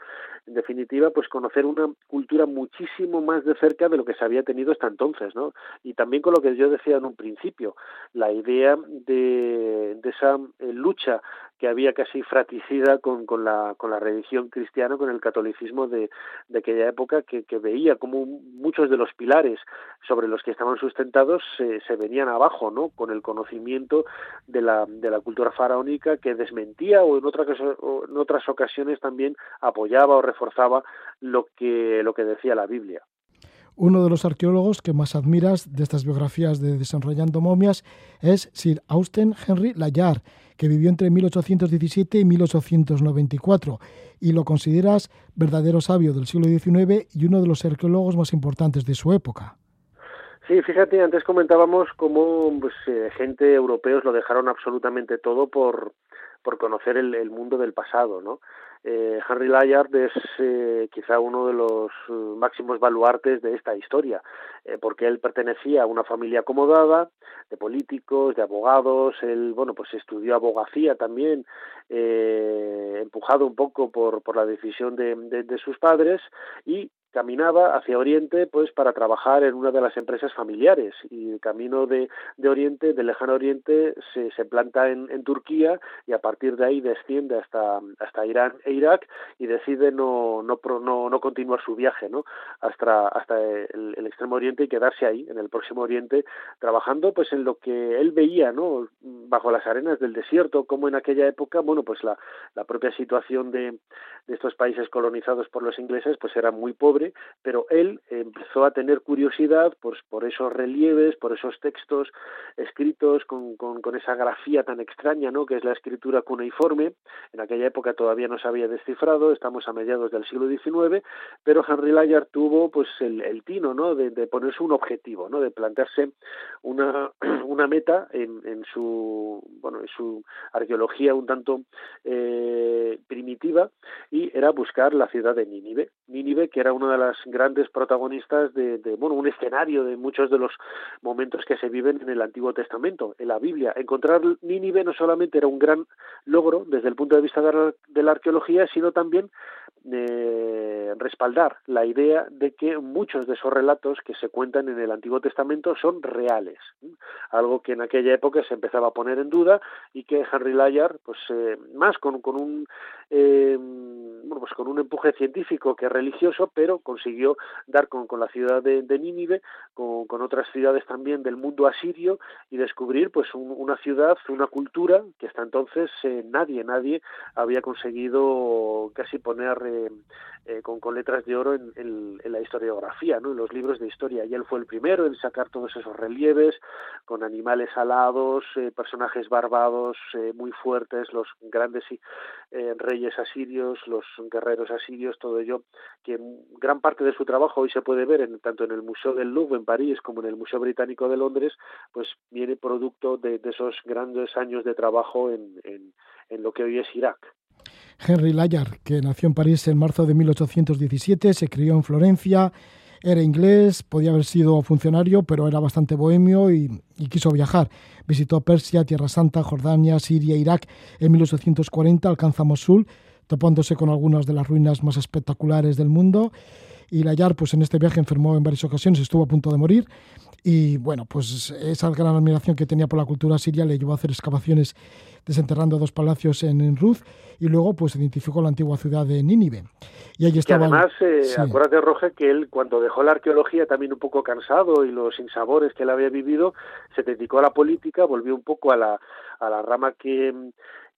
en definitiva, pues conocer una cultura muchísimo más de cerca de lo que se había tenido hasta entonces, ¿no? Y también con lo que yo decía en un principio, la idea de, esa eh, lucha que había casi fratricida con, con, la, con la religión cristiana, con el catolicismo de, de aquella época, que, que, veía como muchos de los pilares sobre los que estaban sustentados se, se venían abajo, ¿no? Con el conocimiento de la, de la cultura faraónica que desmentía o en, otra, en otras ocasiones también apoyaba o reforzaba lo que, lo que decía la Biblia. Uno de los arqueólogos que más admiras de estas biografías de Desenrollando Momias es Sir Austen Henry Layard, que vivió entre 1817 y 1894 y lo consideras verdadero sabio del siglo XIX y uno de los arqueólogos más importantes de su época. Sí, fíjate, antes comentábamos cómo pues, eh, gente europeos lo dejaron absolutamente todo por, por conocer el mundo del pasado, ¿no? Eh, Henry Layard es eh, quizá uno de los eh, máximos baluartes de esta historia, eh, porque él pertenecía a una familia acomodada, de políticos, de abogados, él, bueno, pues estudió abogacía también, empujado un poco por, por la decisión de, de, de sus padres, y caminaba hacia Oriente pues para trabajar en una de las empresas familiares y el camino de, de Oriente, del lejano Oriente, se, se planta en, en, Turquía y a partir de ahí desciende hasta, hasta Irán e Irak y decide no, no, no, no continuar su viaje ¿no? hasta, hasta el, el, extremo Oriente y quedarse ahí, en el próximo Oriente, trabajando pues en lo que él veía ¿no? bajo las arenas del desierto, como en aquella época, bueno, pues la, la propia situación de, de estos países colonizados por los ingleses pues era muy pobre pero él empezó a tener curiosidad pues, por esos relieves, por esos textos escritos con, con, esa grafía tan extraña, ¿no? que es la escritura cuneiforme. En aquella época todavía no se había descifrado, estamos a mediados del siglo XIX, pero Henry Layard tuvo pues el, tino ¿no? de, de, ponerse un objetivo, ¿no? de plantearse una, una meta en, en, su, bueno, en su arqueología un tanto eh, primitiva y era buscar la ciudad de Nínive. Nínive, que era una de las grandes protagonistas de, de, bueno, un escenario de muchos de los momentos que se viven en el Antiguo Testamento, en la Biblia. Encontrar Nínive no solamente era un gran logro desde el punto de vista de la, de la arqueología, sino también eh, respaldar la idea de que muchos de esos relatos que se cuentan en el Antiguo Testamento son reales, algo que en aquella época se empezaba a poner en duda y que Henry Layard, pues eh, más con, con un eh, bueno, pues con un empuje científico que religioso, pero consiguió dar con, con la ciudad de, Nínive, con, con, otras ciudades también del mundo asirio y descubrir pues un, una ciudad, una cultura que hasta entonces eh, nadie, nadie había conseguido casi poner eh, eh, con, con, letras de oro en, en, la historiografía, ¿no? en los libros de historia. Y él fue el primero en sacar todos esos relieves con animales alados, eh, personajes barbados muy fuertes, los grandes reyes asirios, los guerreros asirios, todo ello, que gran parte de su trabajo hoy se puede ver en, tanto en el Museo del Louvre en París como en el Museo Británico de Londres, pues viene producto de, esos grandes años de trabajo en, en lo que hoy es Irak. Henry Layard, que nació en París en marzo de 1817, se crió en Florencia, era inglés, podía haber sido funcionario, pero era bastante bohemio y, quiso viajar. Visitó Persia, Tierra Santa, Jordania, Siria, Irak. En 1840 alcanza Mosul, topándose con algunas de las ruinas más espectaculares del mundo. Y Layar, pues en este viaje enfermó en varias ocasiones, estuvo a punto de morir. Y bueno, pues esa gran admiración que tenía por la cultura siria le llevó a hacer excavaciones desenterrando dos palacios en Ruz y luego pues identificó la antigua ciudad de Nínive. Y allí estaba. Y además, eh, sí. acuérdate, Roge, que él cuando dejó la arqueología también un poco cansado y los insabores que él había vivido, se dedicó a la política, volvió un poco a la, a la rama que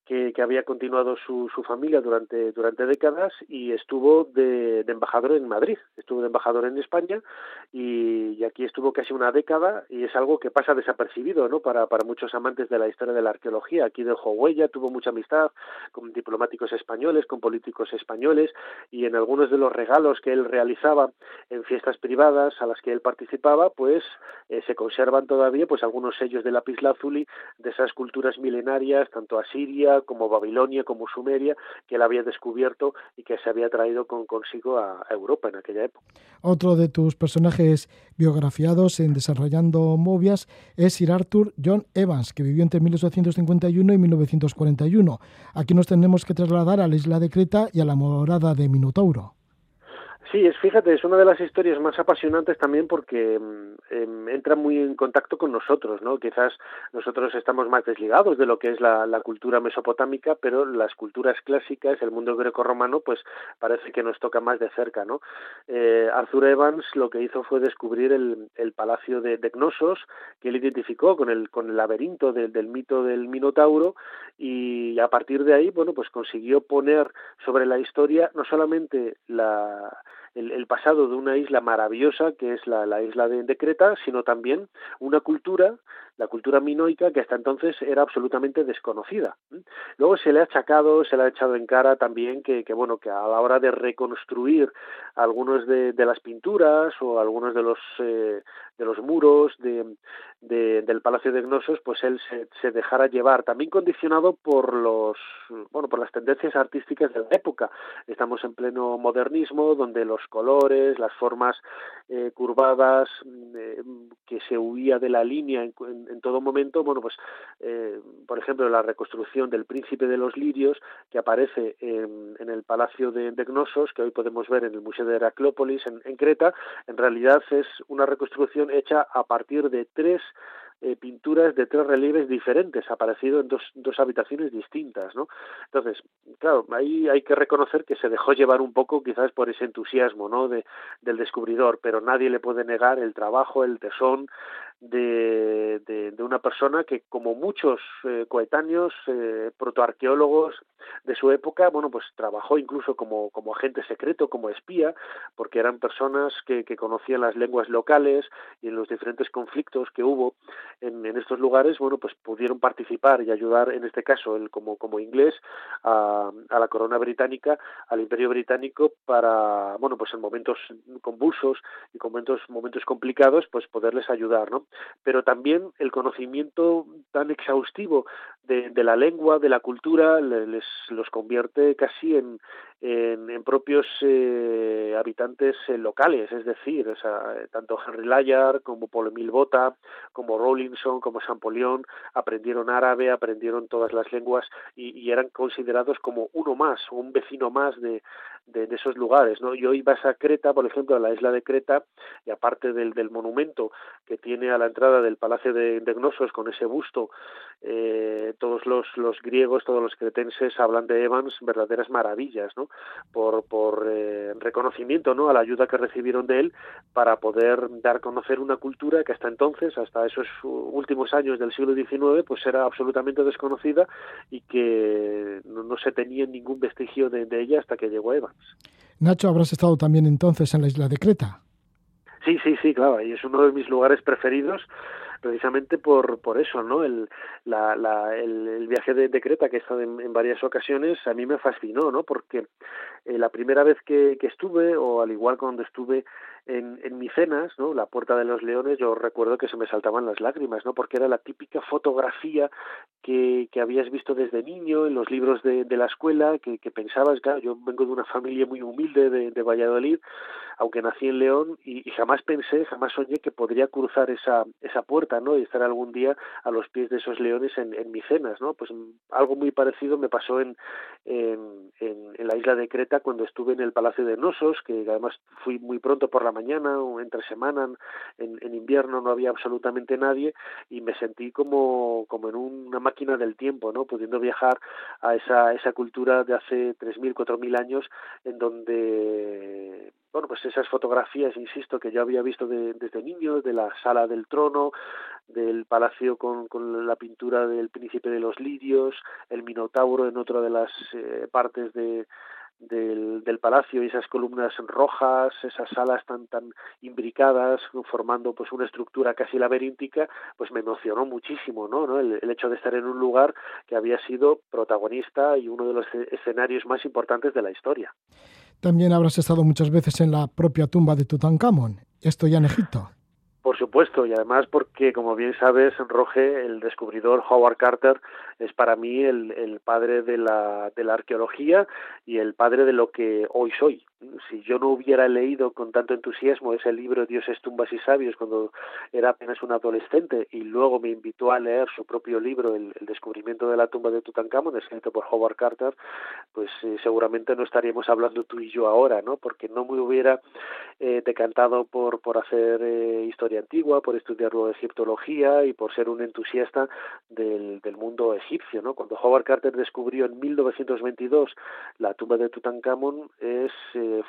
que, que, había continuado su, su familia durante, durante décadas y estuvo de, embajador en Madrid, estuvo de embajador en España y, aquí estuvo casi una década y es algo que pasa desapercibido ¿no? para, para muchos amantes de la historia de la arqueología. Aquí dejó huella, tuvo mucha amistad con diplomáticos españoles, con políticos españoles y en algunos de los regalos que él realizaba en fiestas privadas a las que él participaba, pues eh, se conservan todavía pues algunos sellos de lapislázuli de esas culturas milenarias, tanto asiria como Babilonia como Sumeria, que él había descubierto y que se había traído con, consigo a, Europa en aquella época. Otro de tus personajes biografiados en Desarrollando Movias es Sir Arthur John Evans, que vivió entre 1851 y 1941. Aquí nos tenemos que trasladar a la isla de Creta y a la morada de Minotauro. Sí, es, fíjate, es una de las historias más apasionantes también porque em, entra muy en contacto con nosotros, ¿no? Quizás nosotros estamos más desligados de lo que es la, cultura mesopotámica, pero las culturas clásicas, el mundo greco-romano, pues parece que nos toca más de cerca, ¿no? Eh, Arthur Evans lo que hizo fue descubrir el, palacio de, de, Gnosos, que él identificó con el, con el laberinto del mito del Minotauro, y a partir de ahí, bueno, pues consiguió poner sobre la historia no solamente la el, pasado de una isla maravillosa que es la, isla de, de, Creta, sino también una cultura, la cultura minoica, que hasta entonces era absolutamente desconocida. Luego se le ha achacado, se le ha echado en cara también que, que bueno, que a la hora de reconstruir algunos de, de las pinturas o algunos de los eh, de los muros de, del Palacio de Gnosos, pues él se, se, dejara llevar, también condicionado por los bueno por las tendencias artísticas de la época. Estamos en pleno modernismo, donde los colores, las formas eh, curvadas, eh, que se huía de la línea en, todo momento, bueno pues eh, por ejemplo la reconstrucción del Príncipe de los Lirios que aparece en, en el Palacio de, de, Gnosos, que hoy podemos ver en el Museo de Heraclópolis en, en Creta, en realidad es una reconstrucción hecha a partir de tres eh, pinturas de tres relieves diferentes, aparecido en dos, dos habitaciones distintas, ¿no? Entonces, claro, ahí hay que reconocer que se dejó llevar un poco quizás por ese entusiasmo, ¿no? De, del descubridor, pero nadie le puede negar el trabajo, el tesón, de, de, una persona que, como muchos eh, coetáneos, eh, protoarqueólogos de su época, bueno, pues trabajó incluso como, como agente secreto, como espía, porque eran personas que, que conocían las lenguas locales y en los diferentes conflictos que hubo en, estos lugares, bueno, pues pudieron participar y ayudar, en este caso, él como, como inglés, a, a la corona británica, al imperio británico, para, bueno, pues en momentos convulsos y con momentos, momentos complicados, pues poderles ayudar, ¿no? Pero también el conocimiento tan exhaustivo de, de la lengua, de la cultura, les los convierte casi en, en, propios eh, habitantes eh, locales, es decir, sea, tanto Henry Layard como Paul Emile Botta, como Rawlinson, como Champollion, aprendieron árabe, aprendieron todas las lenguas y, y eran considerados como uno más, un vecino más de, de, de, esos lugares, ¿no? Y hoy vas a Creta, por ejemplo, a la isla de Creta, y aparte del, del monumento que tiene a la entrada del Palacio de, de Gnosos con ese busto, eh, todos los, los griegos, todos los cretenses hablan de Evans verdaderas maravillas, ¿no? Por, por eh, reconocimiento, ¿no? A la ayuda que recibieron de él para poder dar a conocer una cultura que hasta entonces, hasta esos últimos años del siglo XIX, pues era absolutamente desconocida y que no, no se tenía ningún vestigio de, de ella hasta que llegó Evans. Nacho, habrás estado también entonces en la isla de Creta. Sí, sí, sí, claro, y es uno de mis lugares preferidos precisamente por, por eso, ¿no? El, la, la, el, viaje de, de, Creta, que he estado en, en, varias ocasiones, a mí me fascinó, ¿no? Porque eh, la primera vez que, que estuve, o al igual cuando estuve en, en Micenas, ¿no? La Puerta de los Leones, yo recuerdo que se me saltaban las lágrimas, ¿no? Porque era la típica fotografía que, que habías visto desde niño en los libros de, de la escuela, que, que pensabas, yo vengo de una familia muy humilde de, de Valladolid, aunque nací en León, y, y jamás pensé, jamás soñé que podría cruzar esa, esa puerta, ¿no? Y estar algún día a los pies de esos leones en, en Micenas, ¿no? Pues algo muy parecido me pasó en, en, en, en la isla de Creta cuando estuve en el Palacio de Nosos, que además fui muy pronto por la mañana o entre semana, en, en, invierno no había absolutamente nadie y me sentí como, como en una máquina del tiempo, ¿no? Pudiendo viajar a esa, esa cultura de hace 3.000, 4.000 años en donde bueno, pues esas fotografías, insisto, que yo había visto desde niño, de la sala del trono, del palacio con, con, la pintura del príncipe de los lirios, el minotauro en otra de las eh, partes de, del, del, palacio y esas columnas rojas, esas salas tan tan imbricadas, formando pues una estructura casi laberíntica, pues me emocionó muchísimo, ¿no? ¿no? El, hecho de estar en un lugar que había sido protagonista y uno de los escenarios más importantes de la historia. También habrás estado muchas veces en la propia tumba de Tutankamón, esto ya en Egipto. Por supuesto, y además porque, como bien sabes, Roge, el descubridor Howard Carter, es para mí el, el padre de la, de la arqueología y el padre de lo que hoy soy si yo no hubiera leído con tanto entusiasmo ese libro Dioses, tumbas y sabios cuando era apenas un adolescente y luego me invitó a leer su propio libro El, descubrimiento de la tumba de Tutankamón escrito por Howard Carter pues eh, seguramente no estaríamos hablando tú y yo ahora no porque no me hubiera eh, decantado por por hacer eh, historia antigua por estudiar luego egiptología y por ser un entusiasta del, del mundo egipcio no cuando Howard Carter descubrió en 1922 la tumba de Tutankamón es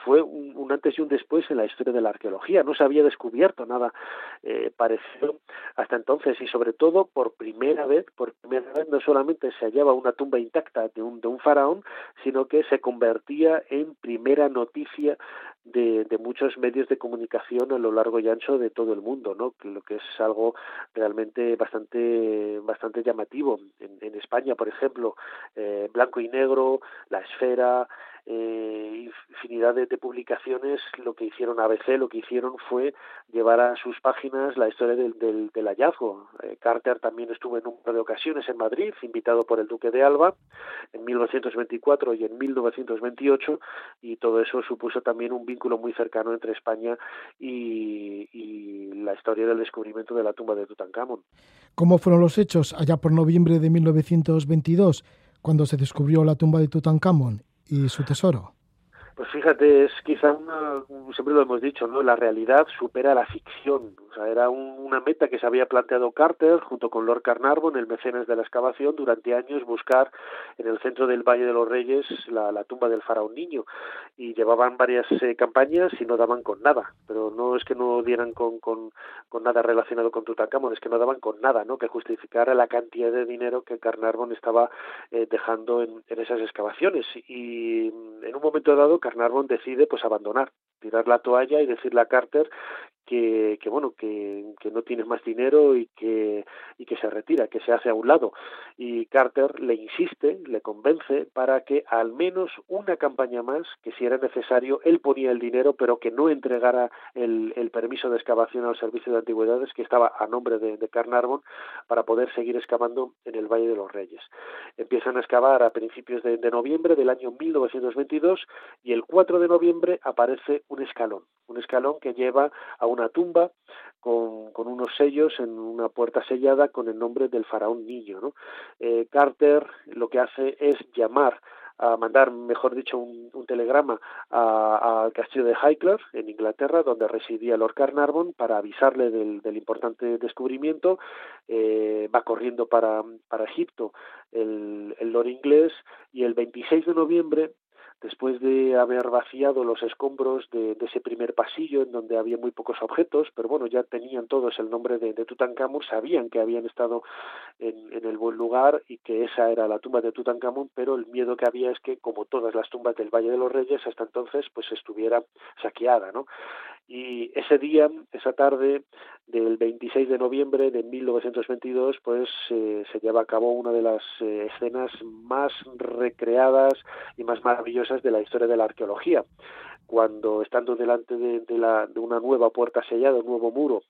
fue un, antes y un después en la historia de la arqueología. No se había descubierto nada eh, parecido hasta entonces y sobre todo por primera vez, por primera vez no solamente se hallaba una tumba intacta de un, de un faraón, sino que se convertía en primera noticia de, de, muchos medios de comunicación a lo largo y ancho de todo el mundo, ¿no? Lo que es algo realmente bastante bastante llamativo. En, España, por ejemplo, eh, Blanco y Negro, La Esfera, eh, infinidad de, de, publicaciones, lo que hicieron ABC, lo que hicieron fue llevar a sus páginas la historia del, del, del hallazgo. Eh, Carter también estuvo en un par de ocasiones en Madrid, invitado por el Duque de Alba, en 1924 y en 1928, y todo eso supuso también un vínculo muy cercano entre España y, y la historia del descubrimiento de la tumba de Tutankamón. ¿Cómo fueron los hechos allá por noviembre de 1922, cuando se descubrió la tumba de Tutankamón y su tesoro? Pues fíjate, es quizá una, siempre lo hemos dicho, ¿no? La realidad supera la ficción. O sea, era un, una meta que se había planteado Carter junto con Lord Carnarvon, el mecenas de la excavación, durante años buscar en el centro del Valle de los Reyes la, tumba del faraón niño. Y llevaban varias eh, campañas y no daban con nada. Pero no es que no dieran con, con, nada relacionado con Tutankamón, es que no daban con nada, ¿no? Que justificara la cantidad de dinero que Carnarvon estaba eh, dejando en esas excavaciones. Y en un momento dado Carnarvon decide pues abandonar, tirar la toalla y decirle a Carter que, que bueno que, que, no tiene más dinero y que y que se retira que se hace a un lado. Y Carter le insiste le convence para que al menos una campaña más que si era necesario él ponía el dinero pero que no entregara el, el permiso de excavación al servicio de antigüedades que estaba a nombre de, de Carnarvon para poder seguir excavando en el Valle de los Reyes. Empiezan a excavar a principios de, de noviembre del año 1922 y el 4 de noviembre aparece un escalón un escalón que lleva a una tumba con, unos sellos en una puerta sellada con el nombre del faraón niño. ¿no? Eh, Carter lo que hace es llamar a mandar, mejor dicho, un, un telegrama al castillo de Highclere, en Inglaterra, donde residía Lord Carnarvon, para avisarle del, del importante descubrimiento. Eh, va corriendo para, para Egipto el, el Lord inglés y el 26 de noviembre después de haber vaciado los escombros de, de, ese primer pasillo en donde había muy pocos objetos, pero bueno, ya tenían todos el nombre de, de Tutankamón, sabían que habían estado en, en, el buen lugar y que esa era la tumba de Tutankamón, pero el miedo que había es que, como todas las tumbas del Valle de los Reyes, hasta entonces, pues estuviera saqueada, ¿no? Y ese día, esa tarde del 26 de noviembre de 1922, pues eh, se lleva a cabo una de las eh, escenas más recreadas y más maravillosas de la historia de la arqueología, cuando estando delante de, de, la, de una nueva puerta sellada, un nuevo muro,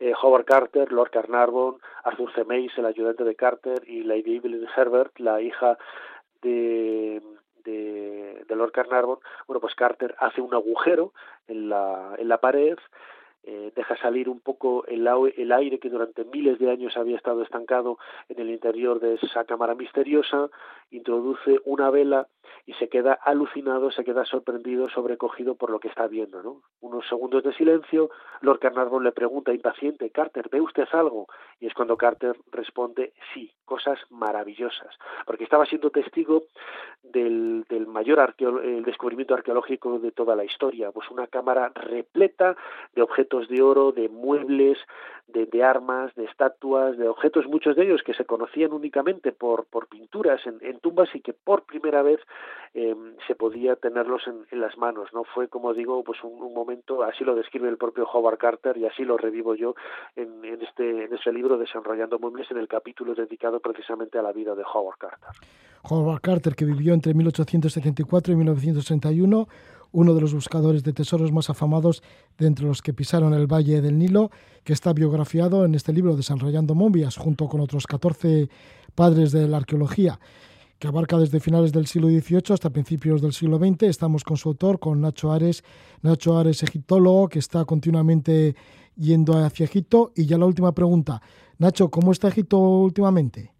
eh, Howard Carter, Lord Carnarvon, Arthur C. El ayudante de Carter, y Lady Evelyn Herbert, la hija de de, de Lord Carnarvon, bueno, pues Carter hace un agujero en la, en la pared, eh, deja salir un poco el, el aire que durante miles de años había estado estancado en el interior de esa cámara misteriosa, introduce una vela y se queda alucinado, se queda sorprendido, sobrecogido por lo que está viendo. ¿no? Unos segundos de silencio, Lord Carnarvon le pregunta impaciente, Carter, ¿ve usted algo? Y es cuando Carter responde, sí, cosas maravillosas, porque estaba siendo testigo del, del mayor el descubrimiento arqueológico de toda la historia, pues una cámara repleta de objetos de oro, de muebles, de, armas, de estatuas, de objetos, muchos de ellos que se conocían únicamente por, pinturas en, tumbas y que por primera vez eh, se podía tenerlos en, en, las manos. no Fue, como digo, pues un, un, momento, así lo describe el propio Howard Carter y así lo revivo yo en, en este, en este libro, Desenrollando Muebles, en el capítulo dedicado precisamente a la vida de Howard Carter. Howard Carter, que vivió entre 1874 y 1931, uno de los buscadores de tesoros más afamados de entre los que pisaron el Valle del Nilo, que está biografiado en este libro Desenrollando Momias, junto con otros 14 padres de la arqueología que abarca desde finales del siglo XVIII hasta principios del siglo XX. Estamos con su autor, con Nacho Ares, Nacho Ares, egiptólogo, que está continuamente yendo hacia Egipto. Y ya la última pregunta. Nacho, ¿cómo está Egipto últimamente?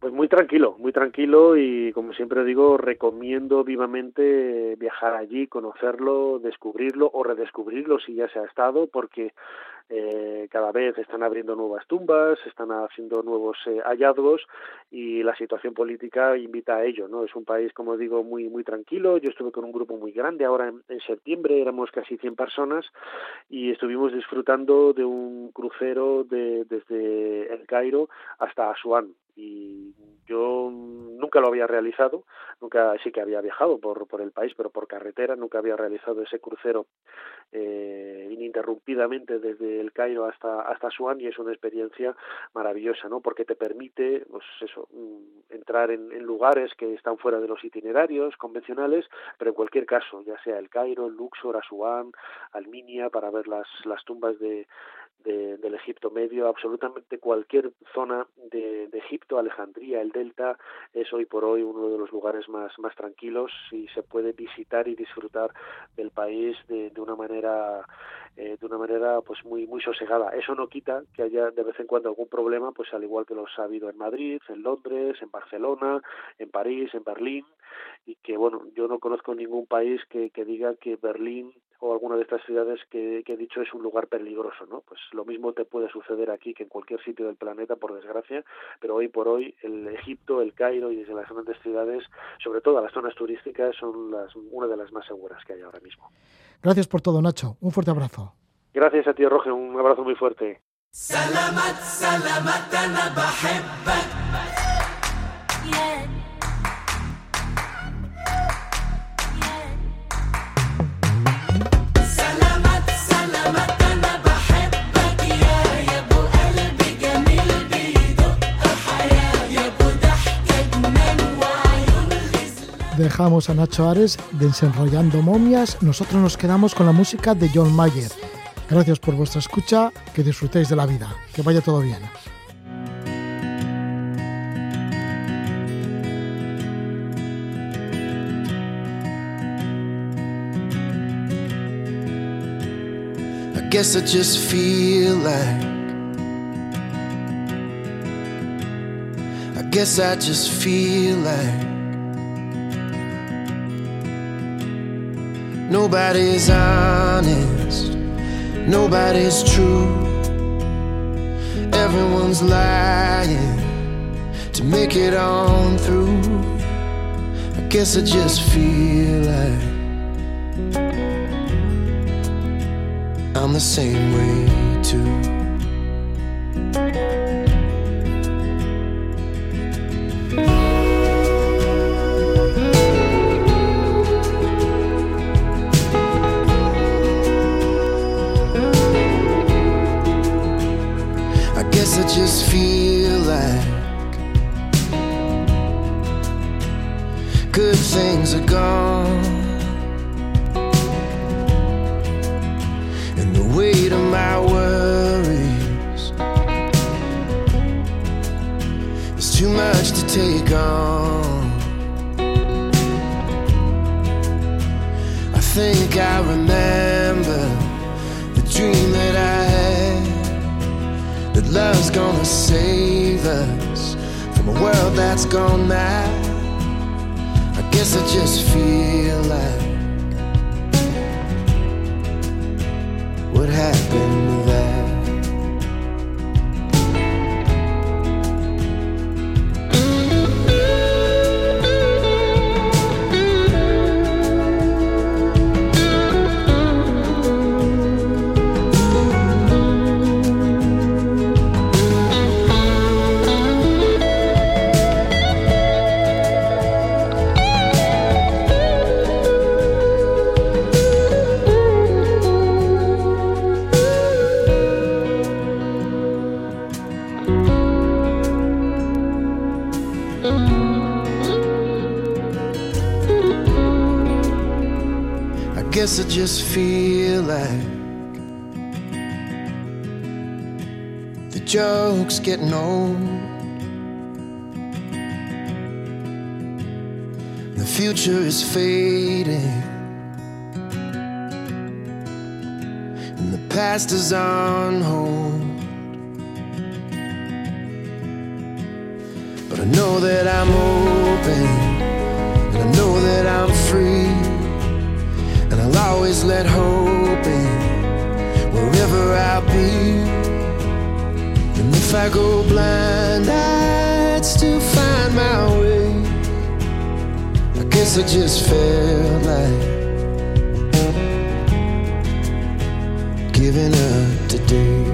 Pues muy tranquilo, muy tranquilo y como siempre digo, recomiendo vivamente viajar allí, conocerlo, descubrirlo o redescubrirlo si ya se ha estado, porque eh, cada vez están abriendo nuevas tumbas, están haciendo nuevos eh, hallazgos y la situación política invita a ello, ¿no? Es un país, como digo, muy muy tranquilo. Yo estuve con un grupo muy grande ahora en, septiembre, éramos casi 100 personas y estuvimos disfrutando de un crucero de, desde El Cairo hasta Asuán y yo nunca lo había realizado, nunca sí que había viajado por, por el país, pero por carretera, nunca había realizado ese crucero eh, ininterrumpidamente desde el Cairo hasta hasta Asuán y es una experiencia maravillosa, ¿no? Porque te permite, pues eso, mm, entrar en, en lugares que están fuera de los itinerarios convencionales, pero en cualquier caso, ya sea el Cairo, Luxor, Asuán, Alminia, para ver las las tumbas de de, del Egipto medio, absolutamente cualquier zona de, de, Egipto, Alejandría, el Delta, es hoy por hoy uno de los lugares más, más tranquilos y se puede visitar y disfrutar del país de, de una manera eh, de una manera pues muy muy sosegada. Eso no quita que haya de vez en cuando algún problema, pues al igual que los ha habido en Madrid, en Londres, en Barcelona, en París, en Berlín, y que bueno, yo no conozco ningún país que, que diga que Berlín o alguna de estas ciudades que, he dicho es un lugar peligroso, ¿no? Pues lo mismo te puede suceder aquí que en cualquier sitio del planeta, por desgracia, pero hoy por hoy el Egipto, el Cairo y desde las grandes ciudades, sobre todo las zonas turísticas, son una de las más seguras que hay ahora mismo. Gracias por todo, Nacho. Un fuerte abrazo. Gracias a ti, Roger. Un abrazo muy fuerte. Salamat, salamat, Dejamos a Nacho Ares desenrollando momias. Nosotros nos quedamos con la música de John Mayer. Gracias por vuestra escucha, que disfrutéis de la vida, que vaya todo bien. I guess I just feel like. Guess I just feel like. Nobody's honest, nobody's true. Everyone's lying to make it on through. I guess I just feel like. I'm the same way too. Guess I just feel like good things are gone. and the weight of my worries is too much to take on. I think I remember the dream that I love's gonna save us from a world that's gone mad. I guess I just feel like what happened to that. Just feel like the joke's getting old. The future is fading, and the past is on hold. But I know that I'm always let hope in wherever I'll be. And if I go blind, I'd still find my way. I guess I just felt like giving up today.